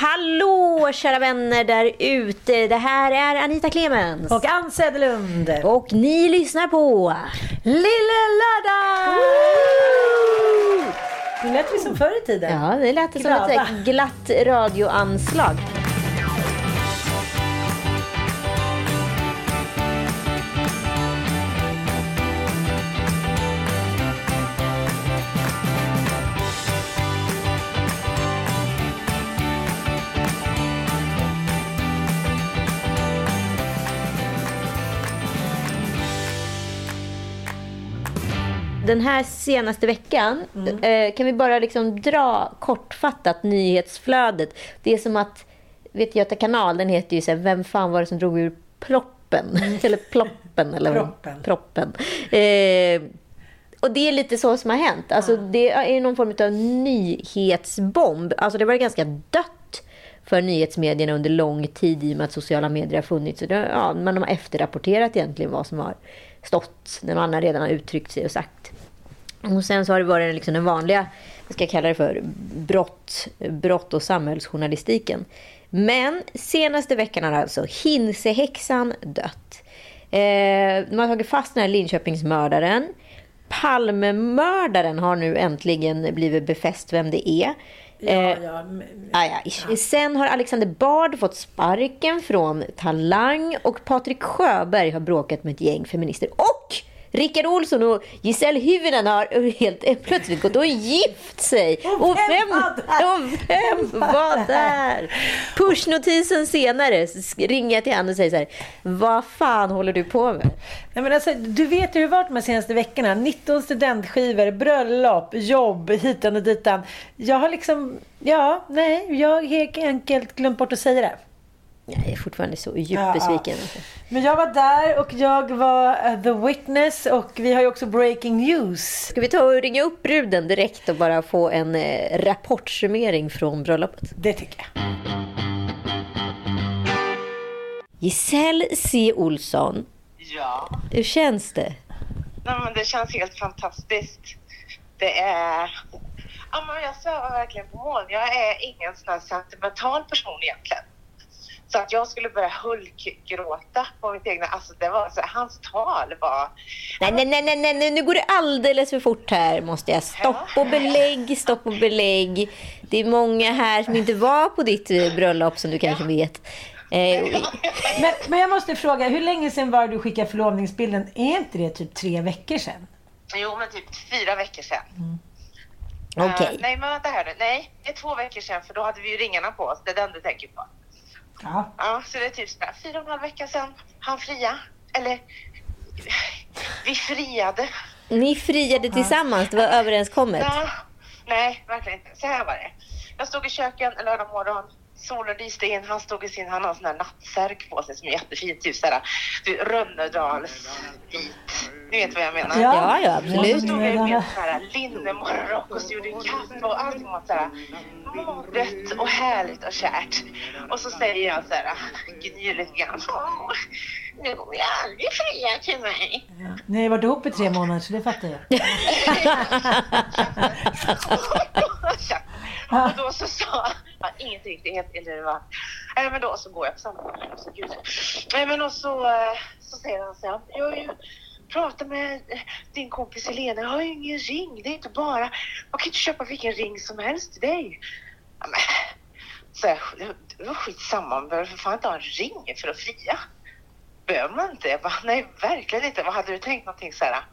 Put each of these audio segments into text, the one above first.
Hallå kära vänner där ute. Det här är Anita Clemens. Och Ann Söderlund. Och ni lyssnar på Lille Lördag! Det lät ju som förr i tiden. Ja, det lät som Glada. ett glatt radioanslag. Den här senaste veckan, eh, kan vi bara liksom dra kortfattat nyhetsflödet. Det är som att, vet Göta kanal, den heter ju så här, Vem fan var det som drog ur ploppen? eller ploppen, eller? Proppen. Proppen. Eh, och det är lite så som har hänt. Alltså, Det är någon form av nyhetsbomb. Alltså, det var ganska dött för nyhetsmedierna under lång tid i och med att sociala medier har funnits. Så det, ja, man har efterrapporterat egentligen vad som har stått när man redan har uttryckt sig och sagt. Och sen så har det varit liksom den vanliga, vad ska jag kalla det för, brott, brott och samhällsjournalistiken. Men senaste veckan har alltså Hinsehäxan dött. Eh, man har tagit fast den här Linköpingsmördaren. Palmemördaren har nu äntligen blivit befäst vem det är. Ja, Eh, ja. men- Ah, ja. Sen har Alexander Bard fått sparken från Talang och Patrik Sjöberg har bråkat med ett gäng feminister. Och Rickard Olsson och Giselle Hyvönen har helt plötsligt gått och gift sig. Och vem och vem var där? Pushnotisen senare ringer jag till honom och säger så här. Vad fan håller du på med? Nej, men alltså, du vet hur det varit de senaste veckorna. 19 studentskivor, bröllop, jobb, hitan och ditan. Jag har liksom, ja, nej, jag har helt enkelt glömt bort att säga det. Jag är fortfarande så djupt Ja, ja. besviken. alltså. Men jag var där och jag var uh, the witness och vi har ju också breaking news. Ska vi ta och ringa upp bruden direkt och bara få en eh, rapportsummering från bröllopet? Det tycker jag. Giselle C. Olsson, Ja, hur känns det? Nej, men det känns helt fantastiskt. Det är... Ja, men jag svävar verkligen på moln. Jag är ingen sån här sentimental person egentligen. Så att jag skulle börja hulkgråta på mitt egna... Alltså det var så, hans tal var... Nej, nej, nej, nej, nej, nu går det alldeles för fort här. Måste jag. Stopp och belägg, stopp och belägg. Det är många här som inte var på ditt eh, bröllop som du kanske vet. Eh, Men, men jag måste fråga, hur länge sedan var du skickade förlovningsbilden? Är inte det typ tre veckor sedan? Jo, men typ fyra veckor sedan. Okej. Eh, nej, men vänta här nu. Nej, det är två veckor sedan för då hade vi ju ringarna på oss. Det är den du tänker på. Ja. Ja, så det är typ sådär fyra och en halv vecka sedan han fria. Eller vi friade. Ni friade tillsammans, det var överenskommet. Ja, nej, verkligen inte. Så här var det. Jag stod i köken en lördag morgon. Solen lyste in. Han stod i sin, han har en sån här nattsärk på sig som är jättefint. Typ såhär, du, Rönnedalsvit. Ni vet vad jag menar? Ja, ja, Och så absolut. stod jag med en sån här linnemorgonrock och så gjorde en kaffe och allting var såhär rött och härligt och kärt. Och så säger jag såhär, gnyr lite grann. "Åh, Nu kommer jag aldrig fria till mig. Ni har varit ihop i tre månader så det fattar jag. och då så sa han ingenting, det är helt irrelevant. Nej men då så går jag på samma och så gud. Nej men och så, eh, så säger han så här, jag har ju pratat med din kompis Helena, jag har ju ingen ring, det är inte bara, man kan inte köpa vilken ring som helst till dig. Ja, men, så här, det var skitsamma, man behöver för fan inte ha en ring för att fria. Behöver man inte? Jag bara, nej verkligen inte. Vad hade du tänkt någonting så här?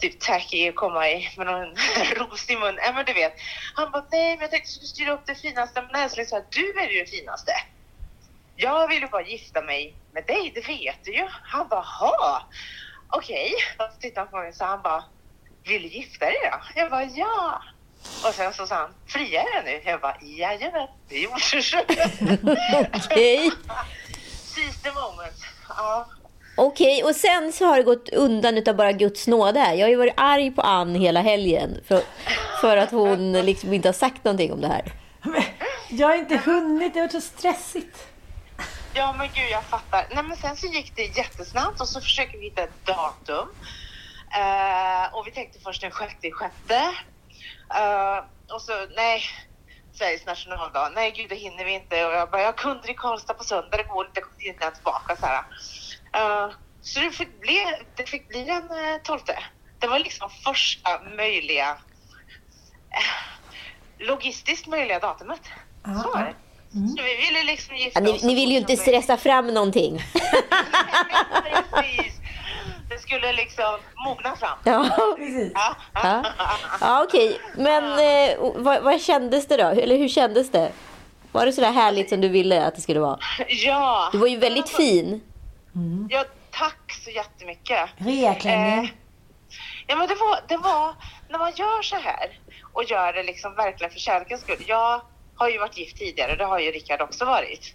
Typ tacky och komma i, med någon ros i mun. Äh, men du vet. Han bara, nej men jag tänkte att du skulle styra upp det finaste. Men älskling, så här, du är ju det finaste. Jag vill ju bara gifta mig med dig, det vet du ju. Han bara, ha, okej. Okay. Så tittade han på mig så han bara, vill du gifta dig då? Jag bara, ja. Och sen så sa han, fria är nu? Jag bara, jajamän, det gjorde Okej. Seize the moment. Ja. Okej, och sen så har det gått undan utav bara Guds nåde. här. Jag har ju varit arg på Ann hela helgen för, för att hon liksom inte har sagt någonting om det här. Men jag har inte hunnit, det har varit så stressigt. Ja men gud jag fattar. Nej men sen så gick det jättesnabbt och så försöker vi hitta ett datum. Eh, och vi tänkte först den sjätte i sjätte. Eh, och så nej, Sveriges nationaldag. Nej gud det hinner vi inte. Och jag bara, jag har kunder i Karlstad på söndag, det går inte, jag kommer inte tillbaka så här. Så det fick bli, det fick bli den eh, tolfte. Det var liksom första möjliga, eh, logistiskt möjliga datumet. Så var det. Så vi ville liksom gifta Ja, ni, oss ni så vill ju inte stressa fram någonting. Precis. Det skulle liksom mogna fram. Ja, Precis. Ja. ja. ja okej. Men eh, vad, vad kändes det då? Eller hur kändes det? Var det så där härligt som du ville att det skulle vara? ja. Du var ju väldigt fin. Ja, tack så jättemycket. Reaklänning. Eh, ja, men det var, det var när man gör så här och gör det liksom verkligen för kärlekens skull. Jag har ju varit gift tidigare, det har ju Rickard också varit.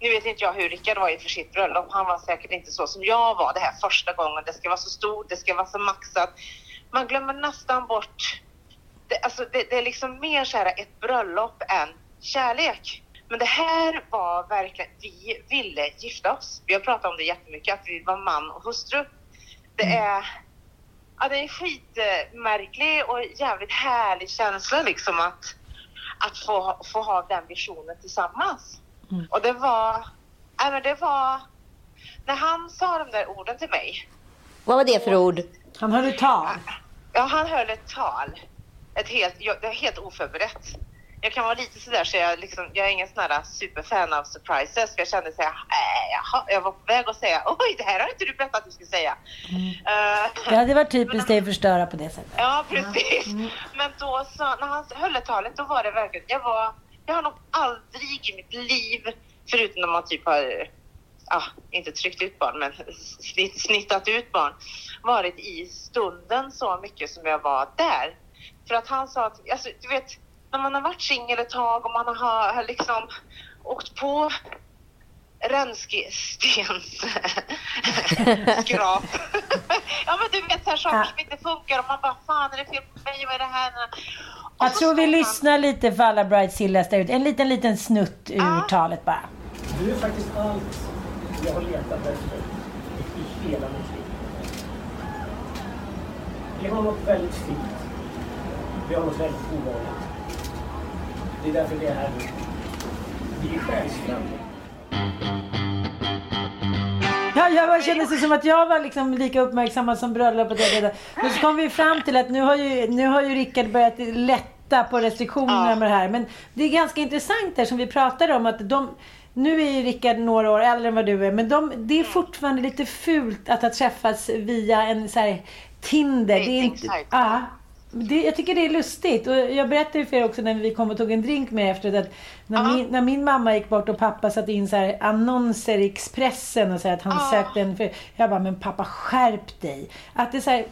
Nu vet inte jag hur Rickard var inför sitt bröllop. Han var säkert inte så som jag var det här första gången. Det ska vara så stort, det ska vara så maxat. Man glömmer nästan bort... Det, alltså det, det är liksom mer så här ett bröllop än kärlek. Men det här var verkligen... Vi ville gifta oss. Vi har pratat om det jättemycket, att vi var man och hustru. Det är... Ja, det är en skitmärklig och jävligt härlig känsla liksom att, att få, få ha den visionen tillsammans. Och det var, men det var, när han sa de där orden till mig, Vad var det för ord? Han höll ett tal. ja han höll ett tal, ett helt, jag, det är helt oförberett. Jag kan vara lite sådär så jag liksom, jag är ingen sån här superfan av surprises för jag kände såhär, äh, jaha, jag var på väg att säga, oj det här har inte du berättat att du skulle säga. Eh, Det hade varit typiskt dig att förstöra på det sättet. Ja, precis. Men då så, när han höll talet, då var det verkligen, jag var, jag har nog aldrig i mitt liv, förutom när man typ har, ja, inte tryckt ut barn, men snitt, snittat ut barn, varit i stunden så mycket som jag var där. För att han sa att, alltså du vet, när man har varit singel ett tag och man har, har liksom åkt på skrap. ja men du vet så här saker Ja. som inte funkar och man bara fan är det fel på mig, vad är det här? Och Jag tror vi man- lyssnar lite för alla Bridezillas där ute. En liten, liten snutt ur Ja. talet bara. Du är faktiskt allt jag har letat efter i hela mitt liv. Vi har något väldigt fint. Vi har något väldigt ovanligt. Det är därför vi är här nu. Vi är själsfränder. Ja, jag bara kände det som att jag var liksom lika uppmärksammad som bröllopet. Men så kom vi fram till att nu har ju, nu har ju Rickard börjat lätta på restriktionerna Ja. med det här. Men det är ganska intressant där som vi pratade om att de nu är ju Rickard några år äldre än vad du är, men de, det är fortfarande lite fult att ha träffats via en så här Tinder. Det är inte. Det, jag tycker det är lustigt. Och jag berättade för er också när vi kom och tog en drink med efteråt att när, Ja. min, när min mamma gick bort och pappa satte in så annonser i Expressen och så att han Ja. sökte en... För, jag bara, men pappa skärp dig. Att det, så här,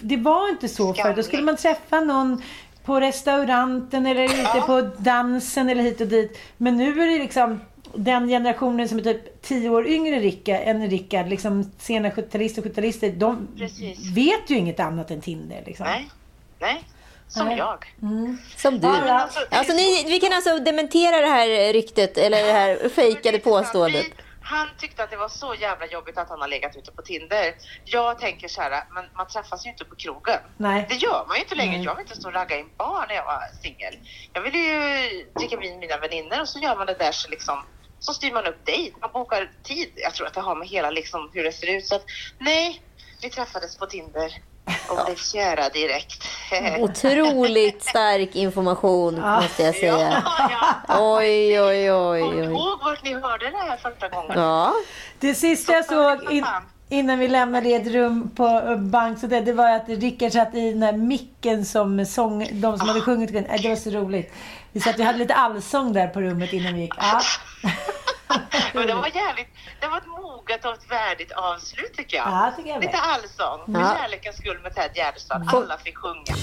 det var inte så förr. Då skulle man träffa någon på restauranten eller ute Ja. på dansen eller hit och dit. Men nu är det liksom den generationen som är typ tio år yngre Rickard, än Rickard, liksom sena 70-talister och 70-talister, de Precis. vet ju inget annat än Tinder. Liksom. Nej, nej. Som Nej. jag. Som du. Ja. Alltså, Alltså, ni, vi kan alltså dementera det här ryktet, eller det här fejkade påståendet. Han tyckte att det var så jävla jobbigt att han har legat ute på Tinder. Jag tänker så här, men man träffas ju inte på krogen. Nej. Det gör man ju inte längre. Nej. Jag vill inte stå och ragga in barn när jag var singel. Jag ville ju dricka vin med mina vänner och så gör man det där så liksom så styr man upp dejt, man bokar tid. Jag tror att det har med hela liksom hur det ser ut. Så att, nej, vi träffades på Tinder och blev kära direkt. Otroligt stark information, måste jag säga. Ja, ja. Oj, oj, oj, Kom oj. ihåg vart ni hörde det här första gången. Ja, Det sista jag såg... In... Innan vi lämnade ett rum på eh, bank. Så det, det var att Rickard satt i den här micken som sång, de som hade sjungit. Äh, Det var så roligt. Vi satt, vi hade lite allsång där på rummet innan vi gick. Ja. Men det var jävligt, det var ett moget och ett värdigt avslut tycker jag. Ja, tycker jag. Lite allsång. För Ja. kärlekens skull med Ted Gärdestad. Alla fick sjunga.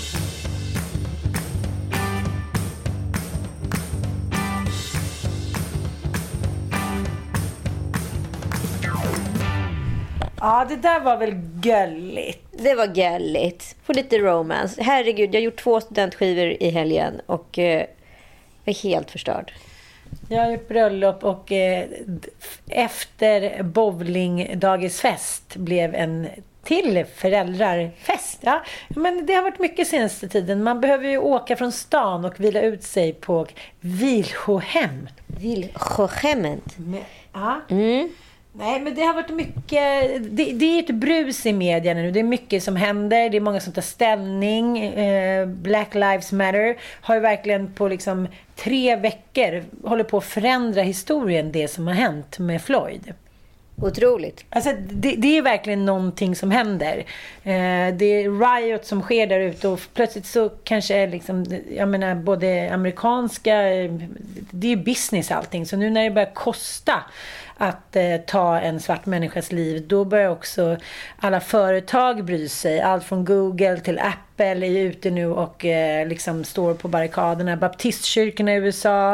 ja, det där var väl gulligt. Det var gulligt. Få lite romance. Herregud, jag har gjort två studentskivor i helgen och eh, jag är helt förstörd. Jag har gjort bröllop och eh, efter bowlingdagisfest blev en till föräldrarfest. Ja, men det har varit mycket senaste tiden. Man behöver ju åka från stan och vila ut sig på vilohem. Viljochement. Men- Ja. Mm. Nej, men det har varit mycket... Det, det är ett brus i media nu. Det är mycket som händer. Det är många som tar ställning. Eh, Black Lives Matter har ju verkligen på liksom tre veckor håller på att förändra historien, det som har hänt med Floyd. Otroligt. Alltså, det, det är verkligen någonting som händer. Eh, det är riot som sker där ute och plötsligt så kanske är liksom, jag menar både amerikanska, eh, det är ju business allting. Så nu när det börjar kosta att eh, ta en svart människas liv, då börjar också alla företag bry sig. Allt från Google till Apple är ute nu och eh, liksom står på barrikaderna. Baptistkyrkorna i USA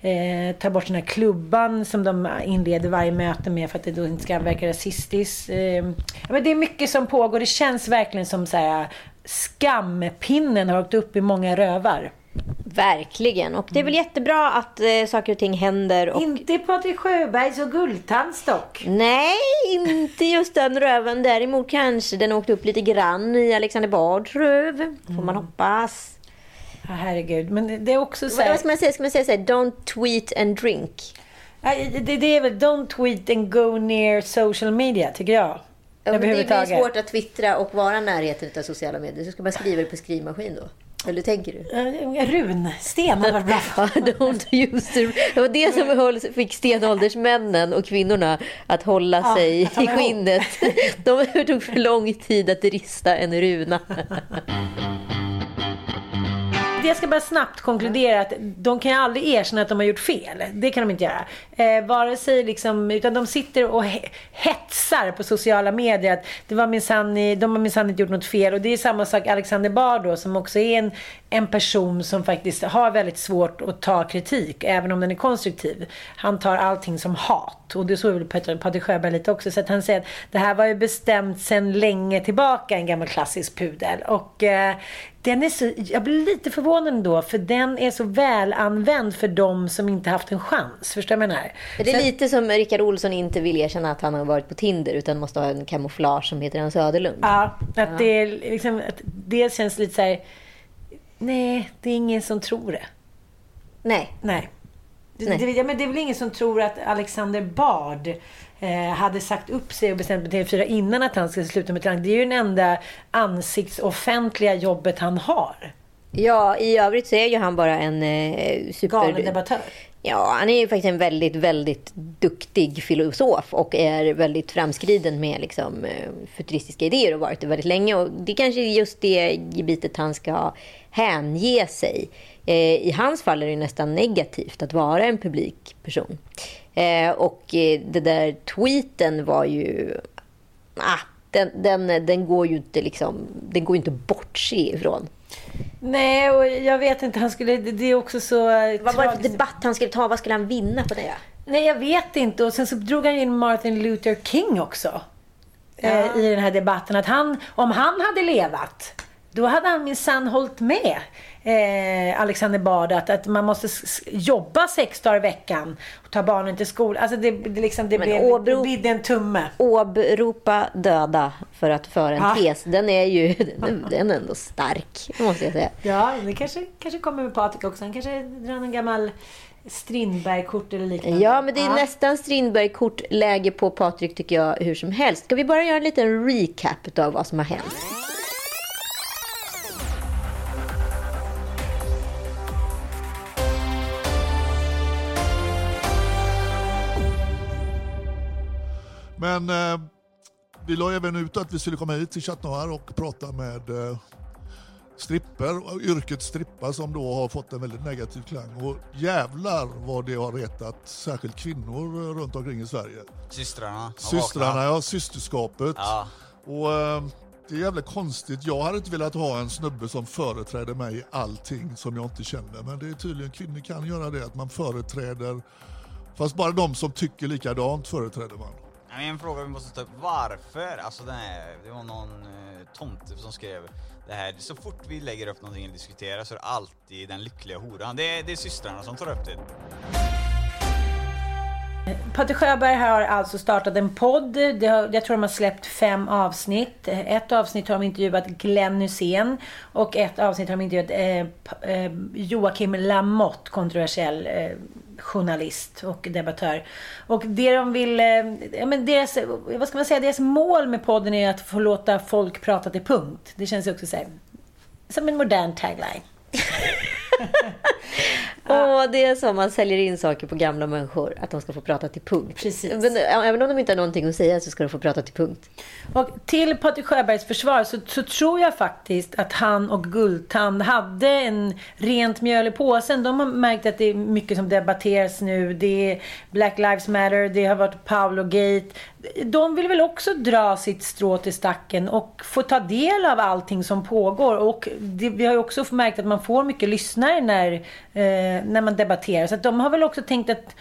eh, tar bort den här klubban som de inleder varje möte med för att det då inte ska verka rasistiskt. Eh, men det är mycket som pågår. Det känns verkligen som så här, skampinnen har åkt upp i många rövar. Verkligen. Och det är väl jättebra att eh, saker och ting händer. Och... Inte Patrik Sjöbergs och Guldtands dock. Nej, inte just den röven. Däremot kanske den åkte upp lite grann i Alexander Bards röv. Får man hoppas. Ja, herregud. Men det är också så här, vad ska man säga? Ska man säga så här, don't tweet and drink? Det, det är väl don't tweet and go near social media, tycker jag. Ja, det blir svårt att twittra och vara närheten av sociala medier. Så ska man skriva det på skrivmaskin då? Eller tänker du? Runsten har varit bra. Ja, don't use the... Det var det som höll, fick stenåldersmännen och kvinnorna att hålla Ja, sig i skinnet. De tog för lång tid att rista en runa. Jag ska bara snabbt konkludera att de kan ju aldrig erkänna att de har gjort fel. Det kan de inte göra. Eh, vare sig liksom, utan de sitter och he- hetsar på sociala medier att det var minsann, de har minsann inte gjort något fel. Och det är samma sak Alexander Bard då, som också är en, en person som faktiskt har väldigt svårt att ta kritik, även om den är konstruktiv. Han tar allting som hat. Och det såg väl Patrik Patrik Sjöberg lite också. Så att han säger att det här var ju bestämt sedan länge tillbaka, en gammal klassisk pudel. Och eh, den är så, jag blir lite förvånad ändå, för den är så väl använd för de som inte haft en chans. Förstår du vad jag menar? Det är lite som Rickard Olsson inte vill erkänna att han har varit på Tinder utan måste ha en kamouflage som heter Hans Söderlund. Ja, att det är liksom, att det känns lite så här. Nej, det är ingen som tror det. Nej. Nej. Det, Nej. Det, ja, men det är väl ingen som tror att Alexander Bard eh, hade sagt upp sig och bestämt till TV4 innan att han skulle sluta med Talang. Det är ju den enda ansiktsoffentliga jobbet han har. Ja, i övrigt så är ju han bara en eh, super... Galen debattör. Ja, han är ju faktiskt en väldigt, väldigt duktig filosof och är väldigt framskriden med liksom, eh, futuristiska idéer och varit det väldigt länge. Och det kanske är just det gebitet han ska hänge sig. Eh, I hans fall är det nästan negativt att vara en publik person. Eh, och eh, det där tweeten var ju... Ah, den, den, den går ju inte liksom, den går inte att bortse ifrån. Nej, och jag vet inte. Han skulle, det är också så... Vad var det för debatt han skulle ta? Vad skulle han vinna på det? Nej, jag vet inte. Och sen så drog han in Martin Luther King också. Eh, I den här debatten. Att han, om han hade levat, då hade han minsann hållit med eh, Alexander Bard att, att man måste jobba sex dagar i veckan och ta barnen till skolan. Alltså det, det, liksom, det, blev, det en tumme. åberopa döda för att föra en Ja. tes, den är ju den, den är ändå stark, måste jag säga. Ja, det kanske, kanske kommer med Patrik också. Han kanske drar en gammal Strindberg-kort eller liknande. Ja, men det är nästan Strindberg-kortläge på Patrik tycker jag, hur som helst. Ska vi bara göra en liten recap av vad som har hänt? Men eh, vi la även ut att vi skulle komma hit till Chat Noir och prata med eh, stripper, yrket strippa som då har fått en väldigt negativ klang. Och jävlar vad det har retat särskilt kvinnor runt omkring i Sverige. Systrarna. Systrarna, ja, systerskapet. Ja. Och eh, det är jävligt konstigt. Jag hade inte velat ha en snubbe som företräder mig i allting som jag inte känner. Men det är tydligen kvinnor kan göra det, att man företräder Fast bara de som tycker likadant företräder man. En fråga vi måste ta upp, varför? Alltså den här, det var någon eh, tomte som skrev det här, så fort vi lägger upp någonting och diskuterar så är det alltid den lyckliga horan. Det är, det är systrarna som tar upp det. Patrik Sjöberg har alltså startat en podd. Jag tror de har släppt fem avsnitt. Ett avsnitt har de intervjuat Glenn Hussein och ett avsnitt har de intervjuat eh, eh, Joakim Lamotte, kontroversiell eh, journalist och debattör. Och det de vill, ja, men deras, vad ska man säga, deras mål med podden är att få låta folk prata till punkt. Det känns ju också så här, som en modern tagline. Och det är som man säljer in saker på gamla människor, att de ska få prata till punkt. Precis. Men, även om de inte har någonting att säga så ska de få prata till punkt. Och till Patrik Sjöbergs försvar så, så tror jag faktiskt att han och Guldtand hade en rent mjöl i påsen. De har märkt att det är mycket som debatteras nu. Det är Black Lives Matter, det har varit Paolo Gate. De vill väl också dra sitt strå till stacken och få ta del av allting som pågår. Och det, vi har ju också märkt att man får mycket lyssnare när, eh, när man debatterar. Så att de har väl också tänkt att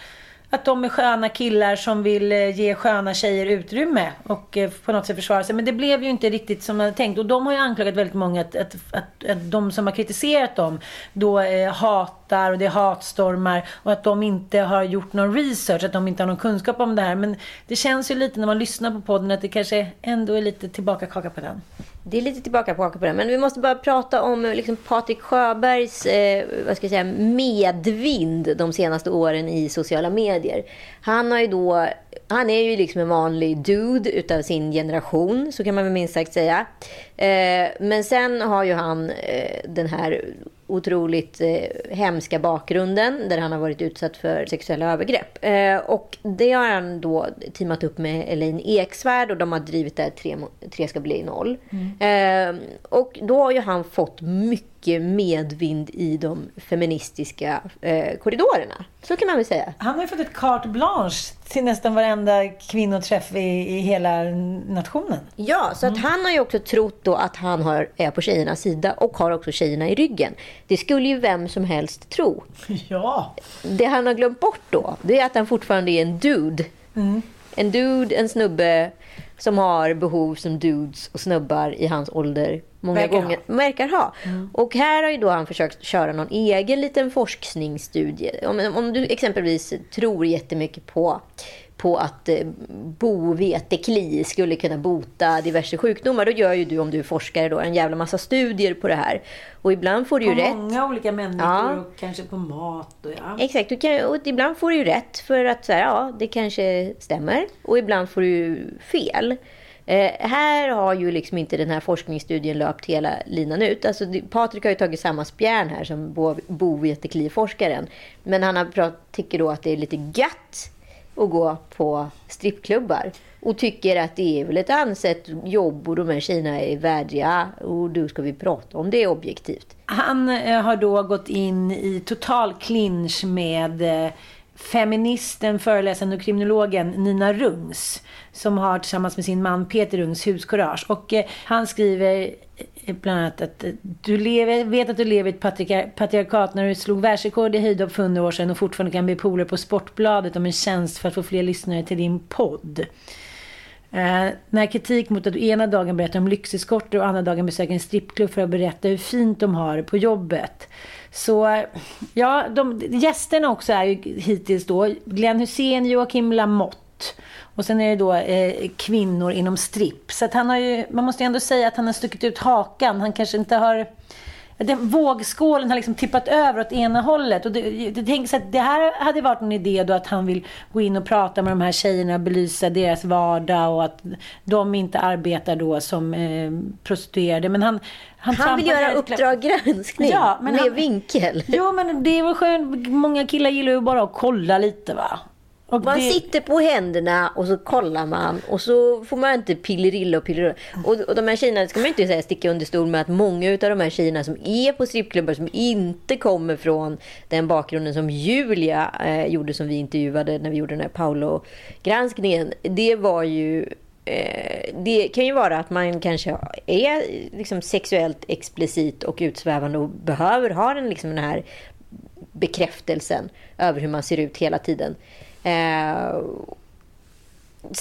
att de är sköna killar som vill eh, ge sköna tjejer utrymme och eh, på något sätt försvara sig. Men det blev ju inte riktigt som man hade tänkt. Och de har ju anklagat väldigt många att, att, att, att de som har kritiserat dem då eh, hatar och det är hatstormar och att de inte har gjort någon research, att de inte har någon kunskap om det här. Men det känns ju lite när man lyssnar på podden att det kanske ändå är lite tillbaka kaka på den. Det är lite tillbaka på det. Men vi måste bara prata om liksom, Patrik Sjöbergs eh, vad ska jag säga, medvind de senaste åren i sociala medier. Han, har ju då, han är ju liksom en vanlig dude utav sin generation, så kan man väl minst sagt säga. Eh, men sen har ju han eh, den här otroligt eh, hemska bakgrunden där han har varit utsatt för sexuella övergrepp. Eh, och det har han då teamat upp med Elaine Eksvärd och de har drivit det här tre, tre ska bli noll. Eh, och då har ju han fått mycket medvind i de feministiska eh, korridorerna. Så kan man väl säga. Han har ju fått ett carte blanche till nästan varenda kvinnoträff i, i hela nationen. Ja, så att han har ju också trott då att han har, är på tjejernas sida och har också tjejerna i ryggen. Det skulle ju vem som helst tro. Ja. Det han har glömt bort då, det är att han fortfarande är en dude. En dude, en snubbe som har behov som dudes och snubbar i hans ålder många Verkar gånger verkar ha. Och här har ju då han försökt köra någon egen liten forskningsstudie. Om, om du exempelvis tror jättemycket på på att eh, bovetekli skulle kunna bota diverse sjukdomar. Då gör ju du, om du är forskare, då, en jävla massa studier på det här. Och ibland får du ju På rätt. många olika människor Ja. och kanske på mat och ja. Exakt, du kan, och ibland får du ju rätt för att så här, ja, det kanske stämmer. Och ibland får du ju fel. Eh, här har ju liksom inte den här forskningsstudien löpt hela linan ut. Alltså, Patrik har ju tagit samma spjärn här som bo- bovetekli-forskaren. Men han har prat, tycker då att det är lite gött och gå på strippklubbar. Och tycker att det är väl ett ansett jobb och de här tjejerna är värdiga. Och då ska vi prata om det objektivt. Han eh, har då gått in i total clinch med eh, feministen, föreläsaren och kriminologen Nina Rungs. Som har tillsammans med sin man Peter Rungs Huskurage. Och eh, han skriver eh, bland annat att eh, du lever, vet att du lever i ett patriar patriarkat när du slog världsrekord i höjdhopp för 100 år sedan och fortfarande kan bli polare på Sportbladet om en tjänst för att få fler lyssnare till din podd. Eh, när kritik mot att du ena dagen berättar om lyxeskorter och andra dagen besöker en strippklubb för att berätta hur fint de har det på jobbet. Så ja, de, gästerna också är ju hittills då Glenn Hussein, Joakim Lamotte och sen är det då eh, kvinnor inom stripp. Så att han har ju, man måste ju ändå säga att han har stuckit ut hakan. Han kanske inte har den vågskålen har liksom tippat över åt ena hållet. Och det, det, tänks att det här hade varit en idé då att han vill gå in och prata med de här tjejerna och belysa deras vardag och att de inte arbetar då som eh, prostituerade. Men han, han, Han vill göra Uppdrag granskning Ja, med han- vinkel. Jo, men det är väl skönt. Många killar gillar ju bara att kolla lite va. Och man det- sitter på händerna och så kollar man och så får man inte pillerilla och pillerilla. Och, och de här tjejerna, ska man ju inte säga sticka under stol med att många av de här tjejerna som är på strippklubbar som inte kommer från den bakgrunden som Julia eh, gjorde som vi intervjuade när vi gjorde den här Paolo-granskningen. Det var ju eh, det kan ju vara att man kanske är liksom sexuellt explicit och utsvävande och behöver ha den, liksom den här bekräftelsen över hur man ser ut hela tiden. Eh,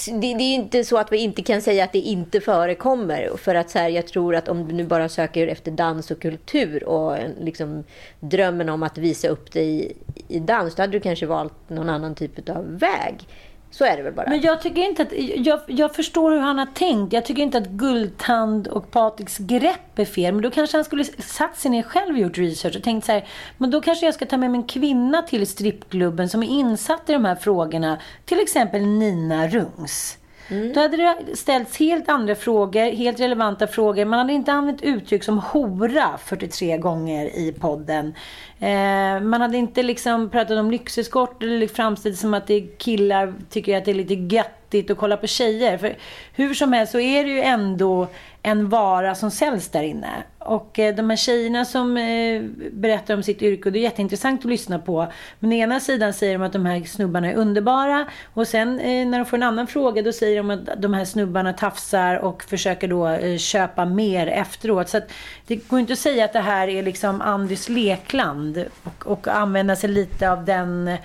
det, det är inte så att vi inte kan säga att det inte förekommer. För att så här, jag tror att om du nu bara söker efter dans och kultur och liksom, drömmen om att visa upp dig i, i dans, då hade du kanske valt någon annan typ av väg. Så är det väl bara. Men jag tycker inte att... Jag, jag förstår hur han har tänkt. Jag tycker inte att Guldtand och Patriks grepp är fel. Men då kanske han skulle satt sig ner själv och gjort research och tänkt så här. Men då kanske jag ska ta med mig en kvinna till strippklubben som är insatt i de här frågorna. Till exempel Nina Rungs. Mm. Då hade det ställts helt andra frågor, helt relevanta frågor. Man hade inte använt uttryck som hora 43 gånger i podden. Eh, man hade inte liksom pratat om lyxeskort eller framställt som att det är killar tycker att det är lite göttigt att kolla på tjejer. För hur som helst så är det ju ändå en vara som säljs där inne. Och eh, de här tjejerna som eh, berättar om sitt yrke, och det är jätteintressant att lyssna på. Men å ena sidan säger de att de här snubbarna är underbara och sen eh, när de får en annan fråga då säger de att de här snubbarna tafsar och försöker då köpa mer efteråt. Så att det går inte att säga att det här är liksom Andys lekland och, och använda sig lite av den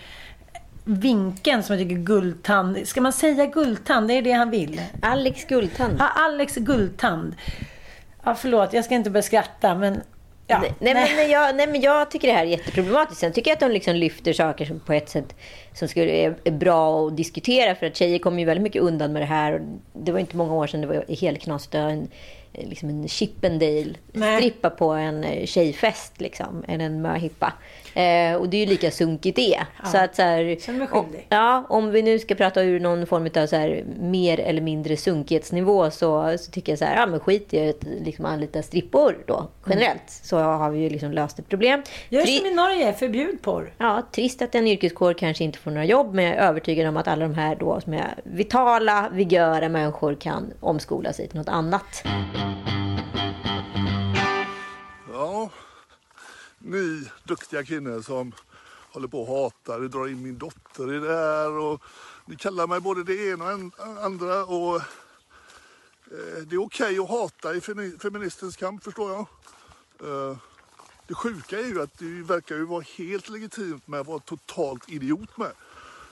vinkeln som jag tycker Guldtand... Ska man säga Guldtand? Det är det han vill. Alex Guldtand. Ja, Alex Guldtand. Ja, förlåt, jag ska inte börja skratta, men... Ja, nej, nej, Men, nej, jag, nej, men jag tycker det här är jätteproblematiskt. Sen tycker jag att de liksom lyfter saker som på ett sätt som skulle är, är bra att diskutera. För att tjejer kommer ju väldigt mycket undan med det här. Och Det var inte många år sedan det var helt knasigt att ha en, liksom en Chippendale Nej. strippa på en eh, tjejfest. Liksom, eller en möhippa. Eh, och det är ju lika sunkigt det. Så att, så här, Känner mig om, skyldig. ja, om vi nu ska prata ur någon form av så här, mer eller mindre sunkighetsnivå så, så tycker jag så här, ja men skit i att liksom anlita strippor då generellt. Så har vi ju liksom löst ett problem. Gör Tri- som i Norge, förbjud porr. Ja, trist att en yrkeskår kanske inte får några jobb, men jag är övertygad om att alla de här då som är vitala, vigöra människor kan omskola sig till något annat. Ja, ni duktiga kvinnor som håller på och hatar, drar in min dotter i det här och ni kallar mig både det ena och andra och eh, det är okej att hata i feministens kamp förstår jag. Eh, det sjuka är ju att det verkar ju vara helt legitimt med att vara totalt idiot med.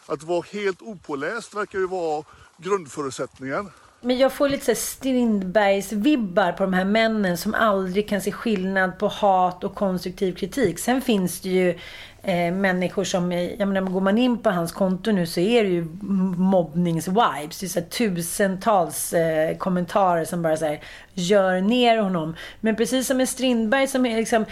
Att vara helt opåläst verkar ju vara grundförutsättningen. Men jag får lite så Strindbergs-vibbar på de här männen som aldrig kan se skillnad på hat och konstruktiv kritik. Sen finns det ju eh, människor som, eh, jag menar, går man in på hans konto nu så är det ju mobbnings-vibes. Det är så här tusentals eh, kommentarer som bara så här, gör ner honom. Men precis som med Strindberg som är liksom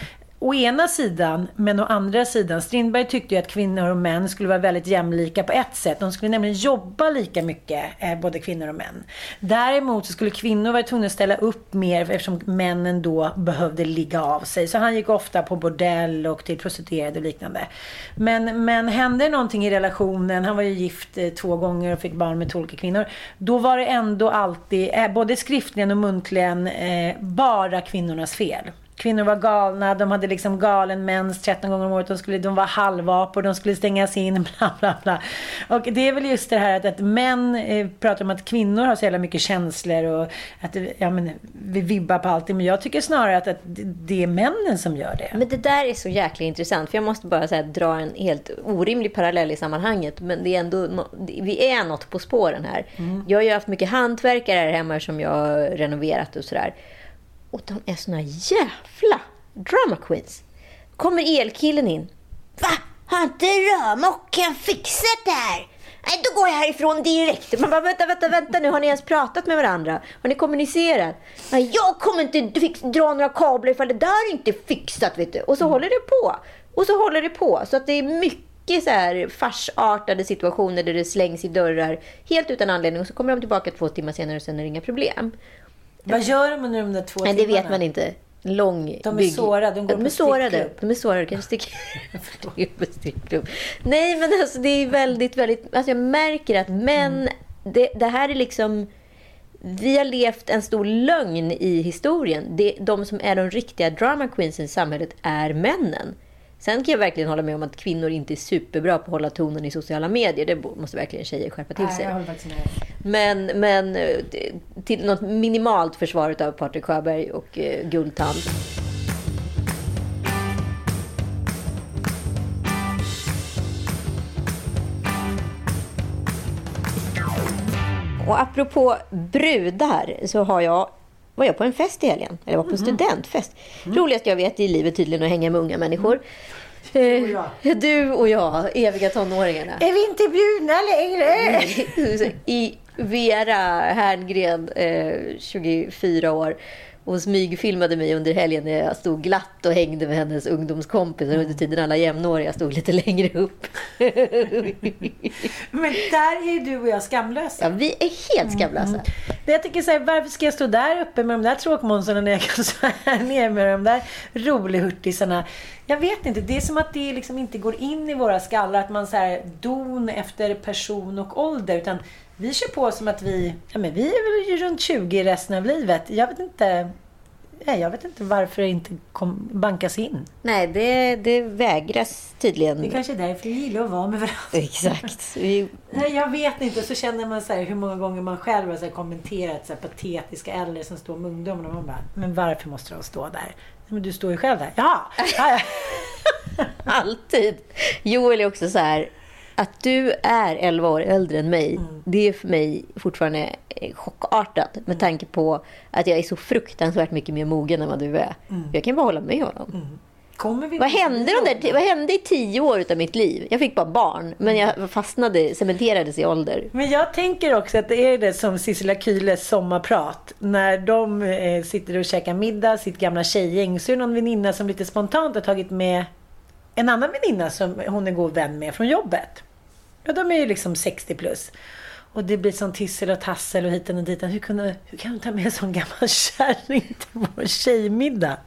Å ena sidan, men å andra sidan. Strindberg tyckte ju att kvinnor och män skulle vara väldigt jämlika på ett sätt. De skulle nämligen jobba lika mycket, eh, både kvinnor och män. Däremot så skulle kvinnor vara tvungna att ställa upp mer eftersom männen då behövde ligga av sig. Så han gick ofta på bordell och till prostituerade och liknande. Men, men hände någonting i relationen, han var ju gift eh, två gånger och fick barn med två olika kvinnor. Då var det ändå alltid, eh, både skriftligen och muntligen, eh, bara kvinnornas fel. Kvinnor var galna, de hade liksom galen mens 13 gånger om året, de, skulle, de var halvapor, de skulle stängas in, bla bla bla. Och det är väl just det här att, att män eh, pratar om att kvinnor har så jävla mycket känslor och att ja, men, vi vibbar på allting. Men jag tycker snarare att, att det- är männen som gör det. Men det där är så jäkla intressant. För jag måste bara här, dra en helt orimlig parallell i sammanhanget. Men det är ändå, vi är något på spåren här. Jag har ju haft mycket hantverkare här hemma som jag har renoverat och sådär. Och de är såna jävla drama queens. Kommer elkillen in. Va? Har inte rörmokaren fixat det här? Nej, då går jag härifrån direkt. Man bara, vänta, vänta, vänta nu. Har ni ens pratat med varandra? Har ni kommunicerat? Nej, jag kommer inte fix, dra några kablar ifall det där inte är fixat, vet du. Och så håller det på. Och så håller det på. Så att det är mycket så här farsartade situationer där det slängs i dörrar helt utan anledning. Och så kommer de tillbaka två timmar senare och sen är det inga problem. Vad gör man under de där två Nej, det timmarna? vet man inte. lång De är bygg- sårade, de går de på är sårade. De är sårade, kanske sticker på strippklubb. Nej, men alltså det är väldigt, väldigt... Alltså jag märker att män... Mm. Det, det här är liksom... Vi har levt en stor lögn i historien. Det, de som är de riktiga drama queens i samhället är männen. Sen kan jag verkligen hålla med om att kvinnor inte är superbra på att hålla tonen i sociala medier. Det måste verkligen tjejer skärpa till sig. Men, men eh, till något minimalt försvar av Patrik Sjöberg och eh, Guldtand. Och apropå brudar så har jag var jag på en fest i helgen. Eller var på en studentfest. Roligast jag vet i livet tydligen att hänga med unga människor. Eh, Du och jag, eviga tonåringarna. Är vi inte bjudna längre? I Vera Herngren, eh, 24 år. Hon smygfilmade mig under helgen när jag stod glatt och hängde med hennes ungdomskompisar. Under tiden alla jämnåriga stod lite längre upp. Men där är du och jag skamlösa. ja, vi är helt skamlösa. Men Jag tycker så här, varför ska jag stå där uppe med de där tråkmånsarna när jag kan stå här nere med de där rolig-hurtisarna? Jag vet inte. Det är som att det liksom inte går in i våra skallar att man så här don efter person och ålder. Utan vi kör på som att vi, ja men vi är väl ju runt 20 resten av livet. Jag vet inte. Nej, jag vet inte varför det inte kom, bankas in. Nej, det, det vägras tydligen. Det kanske är därför vi gillar att vara med varandra. Exakt. Vi, Nej, jag vet inte. Så känner man så här, hur många gånger man själv har så kommenterat så här, patetiska äldre som står med ungdomarna. Man bara, men varför måste de stå där? Men du står ju själv där. Ja, ja, ja. alltid. Joel är också så här. Att du är 11 år äldre än mig, det är för mig fortfarande chockartat. Med tanke på att jag är så fruktansvärt mycket mer mogen än vad du är. Jag kan bara hålla med honom. Kommer vi Vad hände, de där, vad hände i tio år av mitt liv? Jag fick bara barn, men jag fastnade, cementerades i ålder. Men jag tänker också att det är det som Sissela Kyles sommarprat. När de eh, sitter och käkar middag, sitt gamla tjejgäng, så är det någon väninna som lite spontant har tagit med en annan väninna som hon är god vän med från jobbet. Ja, de är ju liksom 60 plus. Och det blir sån tissel och tassel och hiten och ditan. Hur, kunde, hur kan du ta med en sån gammal kärring till vår tjejmiddag?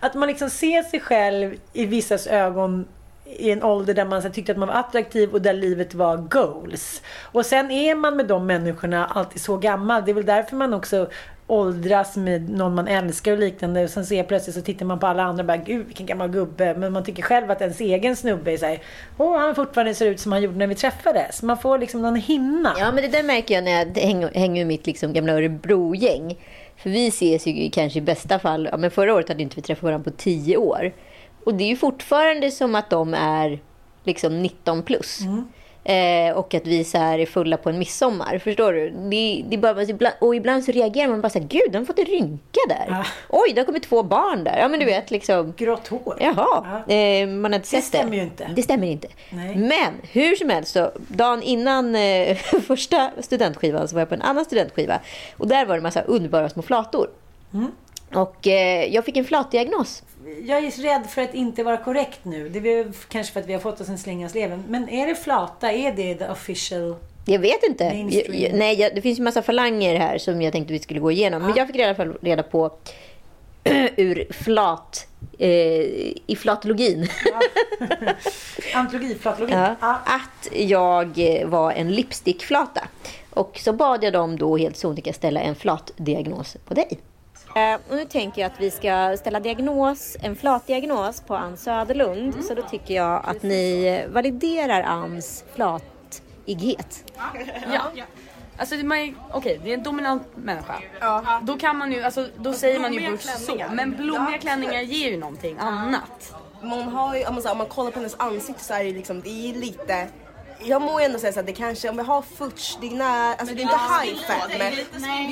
Att man liksom ser sig själv i vissas ögon i en ålder där man så tyckte att man var attraktiv och där livet var goals. Och sen är man med de människorna alltid så gammal. Det är väl därför man också åldras med någon man älskar och liknande. Och sen ser plötsligt så tittar man på alla andra och bara gud vilken gammal gubbe. Men man tycker själv att ens egen snubbe är såhär, åh han fortfarande ser ut som han gjorde när vi träffades. Man får liksom någon hinna. Ja, men det där märker jag när jag hänger, hänger med mitt liksom gamla Örebro-gäng. För vi ses ju kanske i bästa fall, ja, men förra året hade inte vi träffat varandra på tio år. Och det är ju fortfarande som att de är liksom 19 plus. Eh, och att vi så här är fulla på en midsommar. Förstår du? Det, det bara, ibland, och ibland så reagerar man bara så här, gud, de har fått en rynka där. Ja. Oj, det har kommit två barn där. Ja, men du vet liksom. Grått hår. Jaha, eh, man har inte sett det. stämmer ju inte. Det stämmer inte. Nej. Men hur som helst, så, dagen innan eh, första studentskivan så var jag på en annan studentskiva. Och där var det en massa underbara små flator. Mm. Och eh, jag fick en flatdiagnos. Jag är rädd för att inte vara korrekt nu. Det är kanske för att vi har fått oss en slinga sleven. Men är det flata? Är det the official? Jag vet inte. Jag, jag, nej, jag, det finns ju massa falanger här som jag tänkte vi skulle gå igenom. Men jag fick i alla fall reda på ur flat, eh, i flatologin. Antologiflatologin? Ja, Ja. att jag var en lipstickflata. Och så bad jag dem då helt sonika ställa en flatdiagnos på dig. Eh, och nu tänker jag att vi ska ställa diagnos, en flatdiagnos på Ann Söderlund. Så då tycker jag att ni validerar Anns flatighet. Ja. Alltså, det- man är- okej, det är en dominant människa. Då kan man ju, alltså, då säger man ju bush så. Men blommiga klänningar ger ju någonting annat. Man har ju, om man kollar på hennes ansikte så är det liksom, det är lite jag må ändå säga så att det kanske, om jag har futch, det är nära, alltså det är inte high fat men...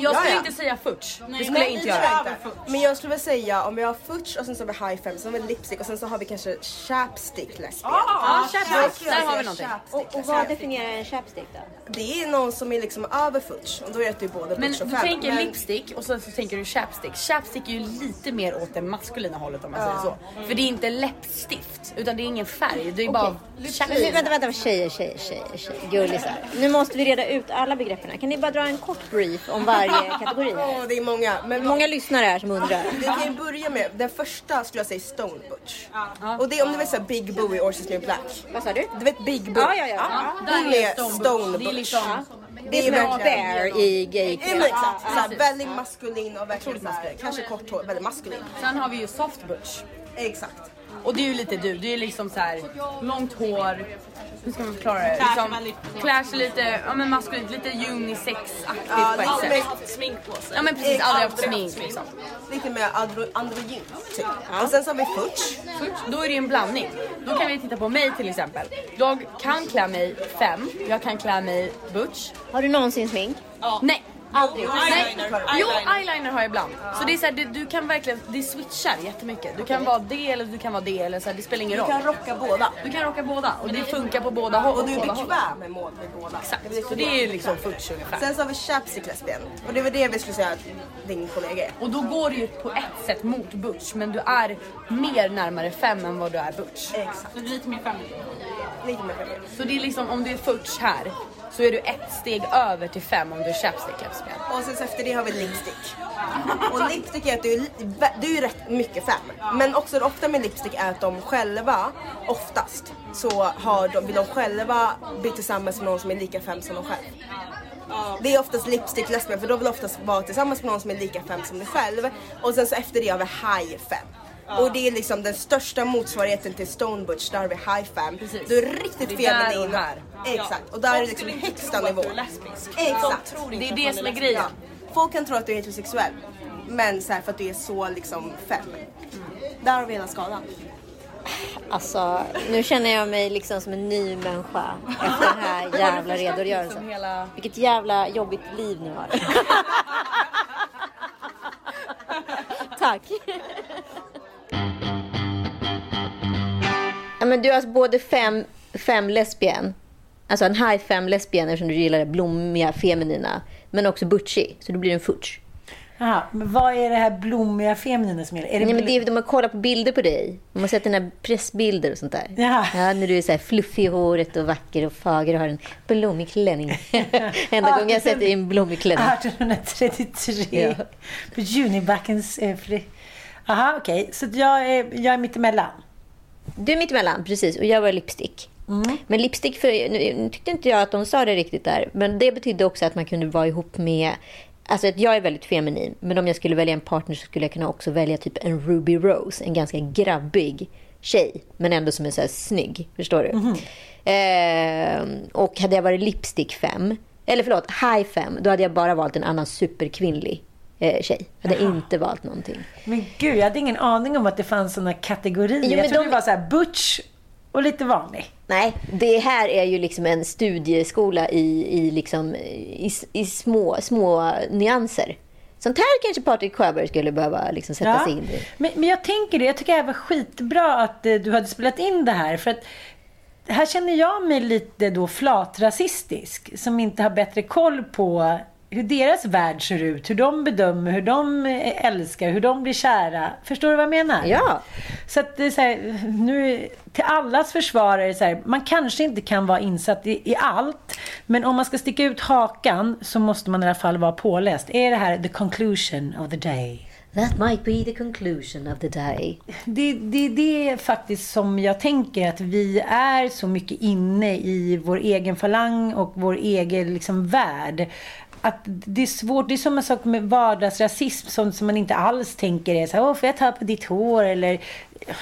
Jag skulle Ja, ja. inte säga futch. Det skulle Nej, jag inte göra. Men jag skulle väl säga om vi har futch och sen så har vi high fat, sen har vi lipstick och sen så har vi kanske chapstick lesbian. Ja, chapstick. Där har vi någonting. Och vad definierar en chapstick då? Det är någon som är liksom över futch och då är det ju både Men butch och du femme. tänker Men- lipstick och sen så tänker du chapstick. Chapstick är ju lite mer åt det maskulina hållet om man säger så. För det är inte läppstift utan det är ingen färg. Det är bara Men, chapstick. vänta, vänta, tjejer, tjejer. Tjejer, tjejer. Gullisar. Nu måste vi reda ut alla begreppen. Kan ni bara dra en kort brief om varje kategori? Åh, det är många. Men Många lyssnare här som undrar. Vi kan ju börja med, den första skulle jag säga Stone Butch. Och det är om du vet såhär Big Boo i Orange is the New Black. Vad sa du? Du vet Big Boo? Ja, ja, ja. Ja, Hon är är Stone Butch. Det är liksom- Det är som en bear i gay Ja, men exakt. Såhär, väldigt maskulin och verkligen såhär, kanske kort hår, väldigt maskulin. Sen har vi ju soft butch. Exakt. Och det är ju lite du, det är liksom så här långt hår, hur ska man förklara det? Liksom, klär sig lite, ja men maskulint, lite unisex-aktigt Ja, på ett sätt. mer- smink på sig. Ja men precis, aldrig haft smink liksom. Lite mer andro, androgynt typ. Och sen så har vi Futch. Då är det ju en blandning. Då kan vi titta på mig till exempel. Jag kan klä mig fem, jag kan klä mig butch. Har du någonsin smink? Nej. Aldrig? Nej. Jo, eyeliner har jag ibland. Så det är så här, du, du kan verkligen, det switchar jättemycket. Du kan vara det eller du kan vara det eller så här, det spelar ingen Du roll. kan rocka båda. Du kan rocka båda och det funkar på båda håll. Och du är bekväm med med båda. Exakt, så det är ju liksom futch ungefär. Sen så har vi chapstick lesbian. Och det var det vi skulle säga att din kollega är. Och då går du ju på ett sätt mot butch men du är mer närmare fem än vad du är butch. Exakt. Så lite mer fem. Lite mer feminin. Så det är liksom om du är futch här så är du ett steg över till fem om du är chapstick. Och sen så efter det har vi lipstick. Och lipstick är att du är, du är rätt mycket fem. Men också ofta med lipstick är att de själva, oftast, så har de, vill de själva bli tillsammans med någon som är lika fem som de själv. Det är oftast lipstick lesbian för de vill oftast vara tillsammans med någon som är lika fem som dig själv. Och sen så efter det har vi high fem. Och det är liksom den största motsvarigheten till Stone Butch, där har vi high fem. Du är riktigt Det är där feminin. här. Exakt, och där är det liksom högsta nivå. Exakt. Det är det som är grejen. Ja. Folk kan tro att du är heterosexuell. Men så här, för att du är så liksom fem. Där har vi hela skalan. Alltså, nu känner jag mig liksom som en ny människa efter den här jävla redogörelsen. Liksom hela... Vilket jävla jobbigt liv ni har. Tack. Ja, men du är alltså både fem, fem lesbien, alltså en high fem lesbien eftersom du gillar det blommiga, feminina, men också butchy, så du blir en futch. Jaha, men vad är det här blommiga feminina som gäller? Är det Nej, men det är, de har kollat på bilder på dig. De har sett dina pressbilder och sånt där. Ja. Ja, när du är så här fluffig i håret och vacker och fager och har en blommig klänning. Enda gången jag har sett dig i en blommig klänning. 1833 Ja. på Junibackens eh. Aha, okej. Så att jag är, jag är mittemellan. Du är mittemellan, precis. Och jag var lipstick. Men lipstick, för, nu, tyckte inte jag att de sa det riktigt där. Men det betydde också att man kunde vara ihop med... Alltså att jag är väldigt feminin. Men om jag skulle välja en partner så skulle jag kunna också välja typ en Ruby Rose. En ganska grabbig tjej. Men ändå som är så här snygg. Förstår du? Ehm, och hade jag varit lipstick 5, eller förlåt, high 5, då hade jag bara valt en annan superkvinnlig eh, tjej. Hade Jaha. inte valt någonting. Men gud, jag hade ingen aning om att det fanns såna kategorier. Jo, men jag trodde de- det var så här butch och lite vanlig. Nej, det här är ju liksom en studieskola i, i, liksom, i, i små, små nyanser. Sånt här kanske Patrik Sjöberg skulle behöva liksom sätta sig in i. Men, men jag tänker det. Jag tycker det var skitbra att eh, du hade spelat in det här. För att här känner jag mig lite då flatrasistisk. Som inte har bättre koll på hur deras värld ser ut. Hur de bedömer, hur de eh, älskar, hur de blir kära. Förstår du vad jag menar? Ja. Så att det är så här, nu, till allas försvar är det så här, man kanske inte kan vara insatt i, i allt. Men om man ska sticka ut hakan så måste man i alla fall vara påläst. Är det här the conclusion of the day? That might be the conclusion of the day. Det, det, det är faktiskt som jag tänker att vi är så mycket inne i vår egen falang och vår egen liksom, värld. Att det är svårt, det är samma sak med vardagsrasism som, som man inte alls tänker är så här, får jag ta på ditt hår eller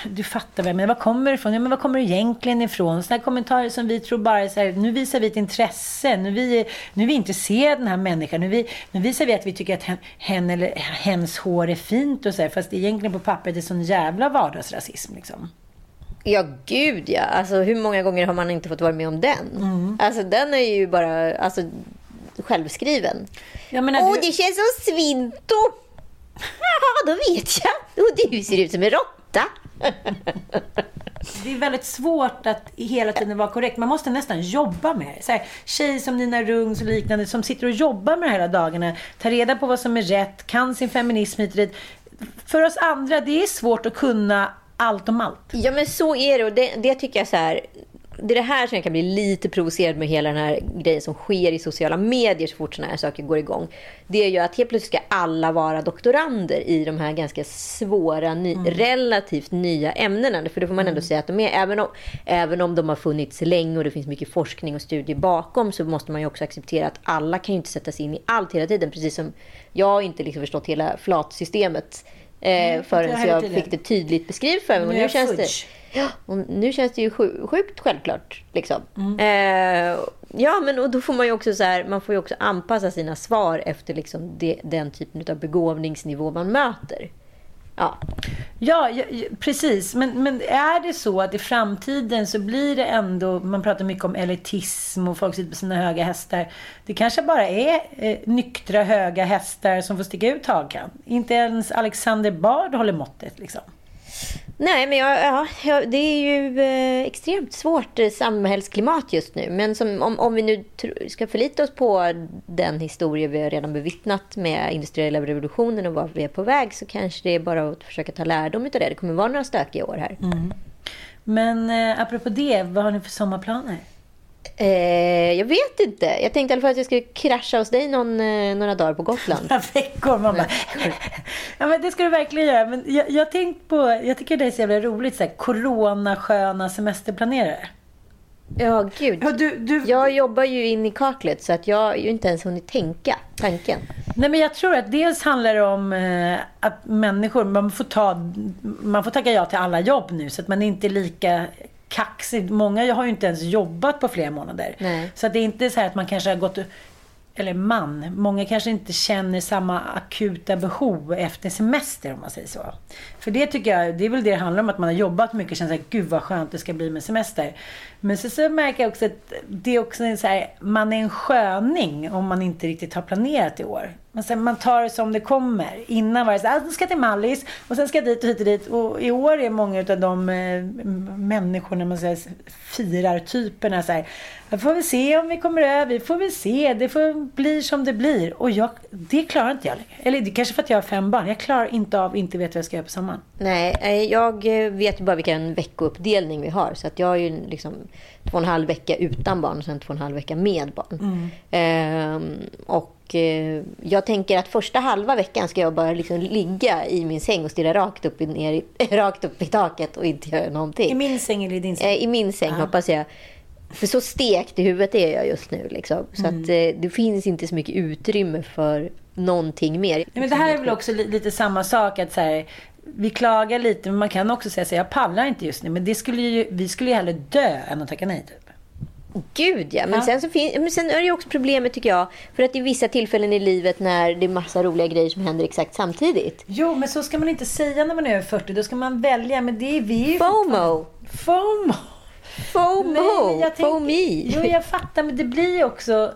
du fattar väl, men var kommer det ifrån? Ja, men var kommer det egentligen ifrån? Sådana kommentarer som vi tror bara är så här, nu visar vi ett intresse, nu är vi, nu är vi intresserade av den här människan, nu, vi, nu visar vi att vi tycker att hen, hen eller hens hår är fint och så här, fast egentligen på pappret är sån jävla vardagsrasism liksom. Ja, gud ja. Alltså, hur många gånger har man inte fått vara med om den? Alltså, den är ju bara alltså, självskriven. Åh, du- det känns som Svinto! Jaha, då vet jag. Och du ser ut som en råtta. Det är väldigt svårt att hela tiden vara korrekt. Man måste nästan jobba med det. Så här, tjejer som Nina Rungs och liknande som sitter och jobbar med det hela dagarna. Tar reda på vad som är rätt, kan sin feminism hit och dit. För oss andra, det är svårt att kunna allt om allt. Ja, men så är det. Och det, det tycker jag så här... det är det här som jag kan bli lite provocerad med hela den här grejen som sker i sociala medier så fort sådana här saker går igång. Det är ju att helt plötsligt ska alla vara doktorander i de här ganska svåra, ny, Mm. relativt nya ämnena. För det får man ändå säga att de är. Även om, även om de har funnits länge och det finns mycket forskning och studier bakom så måste man ju också acceptera att alla kan ju inte sätta sig in i allt hela tiden. Precis som jag inte liksom förstått hela flatsystemet eh, Mm, förrän jag fick det tydligt beskrivet för mig. Nu Och nu känns det. Ja, och nu känns det ju sju- sjukt självklart. Liksom. Mm. Eh, ja, men och då får man ju också så här, man får också anpassa sina svar efter liksom det, den typen av begåvningsnivå man möter. Ja. Ja, ja, precis. Men, men är det så att i framtiden så blir det ändå, man pratar mycket om elitism och folk sitter på sina höga hästar. Det kanske bara är eh, nyktra höga hästar som får sticka ut hakan. Inte ens Alexander Bard håller måttet liksom. Nej, men jag, ja, jag, det är ju eh, extremt svårt eh, samhällsklimat just nu. Men som, om, om vi nu ska förlita oss på den historia vi har redan bevittnat med industriella revolutionen och vart vi är på väg så kanske det är bara att försöka ta lärdom av det. Det kommer vara några stökiga år här. Mm. Men eh, apropå det, vad har ni för sommarplaner? Eh, jag vet inte. Jag tänkte i alla fall att jag skulle krascha hos dig någon, eh, några dagar på Gotland. Några veckor. Bara, ja, men det ska du verkligen göra. Men jag, jag, tänkt på, jag tycker det är så jävla roligt, så här, corona-sköna semesterplanerare. Ja, gud. Ja, du, du, Jag jobbar ju in i kaklet så att jag har ju inte ens hunnit tänka tanken. Nej, men jag tror att dels handlar det om eh, att människor, man får, ta, man får tacka ja till alla jobb nu så att man inte är lika kaxig. Många har ju inte ens jobbat på flera månader. Nej. Så det är inte så här att man kanske har gått eller man, många kanske inte känner samma akuta behov efter semester om man säger så. För det tycker jag, det är väl det det handlar om, att man har jobbat mycket och känner såhär, gud vad skönt det ska bli med semester. Men så, så märker jag också att det är också en så här, man är en sköning om man inte riktigt har planerat i år. Men sen man tar det som det kommer. Innan var det såhär, här, ah, ska jag till Mallis och sen ska jag dit och hit och dit. Och i år är många av de eh, människorna, man säger, firar-typerna så får vi se om vi kommer över, vi får väl se, det får bli som det blir. Och jag, det klarar inte jag längre. Eller det är kanske för att jag har fem barn. Jag klarar inte av inte vet vad jag ska göra på sommaren. Nej, eh, jag eh, vet ju bara vilken veckouppdelning vi har. Så att jag har ju liksom två och en halv vecka utan barn och sen två och en halv vecka med barn. Ehm, och eh, jag tänker att första halva veckan ska jag bara liksom ligga i min säng och stirra rakt upp i, ner rakt upp i taket och inte göra någonting. I min säng eller i din säng? Eh, I min säng hoppas jag. För så stekt i huvudet är jag just nu. Liksom. Så att, eh, det finns inte så mycket utrymme för någonting mer. Nej, men det här är väl också li- lite samma sak. att så här, Vi klagar lite, men man kan också säga så jag pallar inte just nu. Men det skulle ju, vi skulle ju hellre dö än att tacka nej. Typ. Gud ja. Men, Ja. Sen, så men sen är det ju också problemet tycker jag. För att i vissa tillfällen i livet när det är massa roliga grejer som händer exakt samtidigt. Jo, men så ska man inte säga när man är över 40. Då ska man välja. Men det är vi FOMO. FOMO. FOMO. Nej, jag tänker-. Jo, jag fattar, men det blir ju också...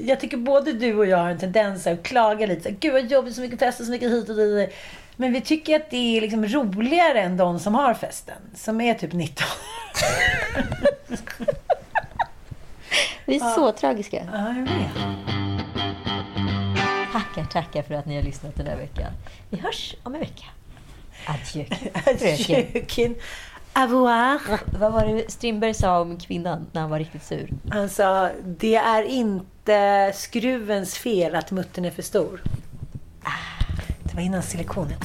Jag tycker både du och jag har en tendens att klaga lite. Gud vad jobbigt, så mycket fester, så mycket hit och dit. Men vi tycker att det är liksom roligare än de som har festen. Som är typ 19. Vi är så tragiska. Ja, jag vet. Tackar, tackar för att ni har lyssnat den här veckan. Vi hörs om en vecka. Adjö. Fröken. Avoir. Vad var det Strindberg sa om kvinnan när han var riktigt sur? Han sa, det är inte Eh, skruvens fel att muttern är för stor. Ah, det var innan silikonet.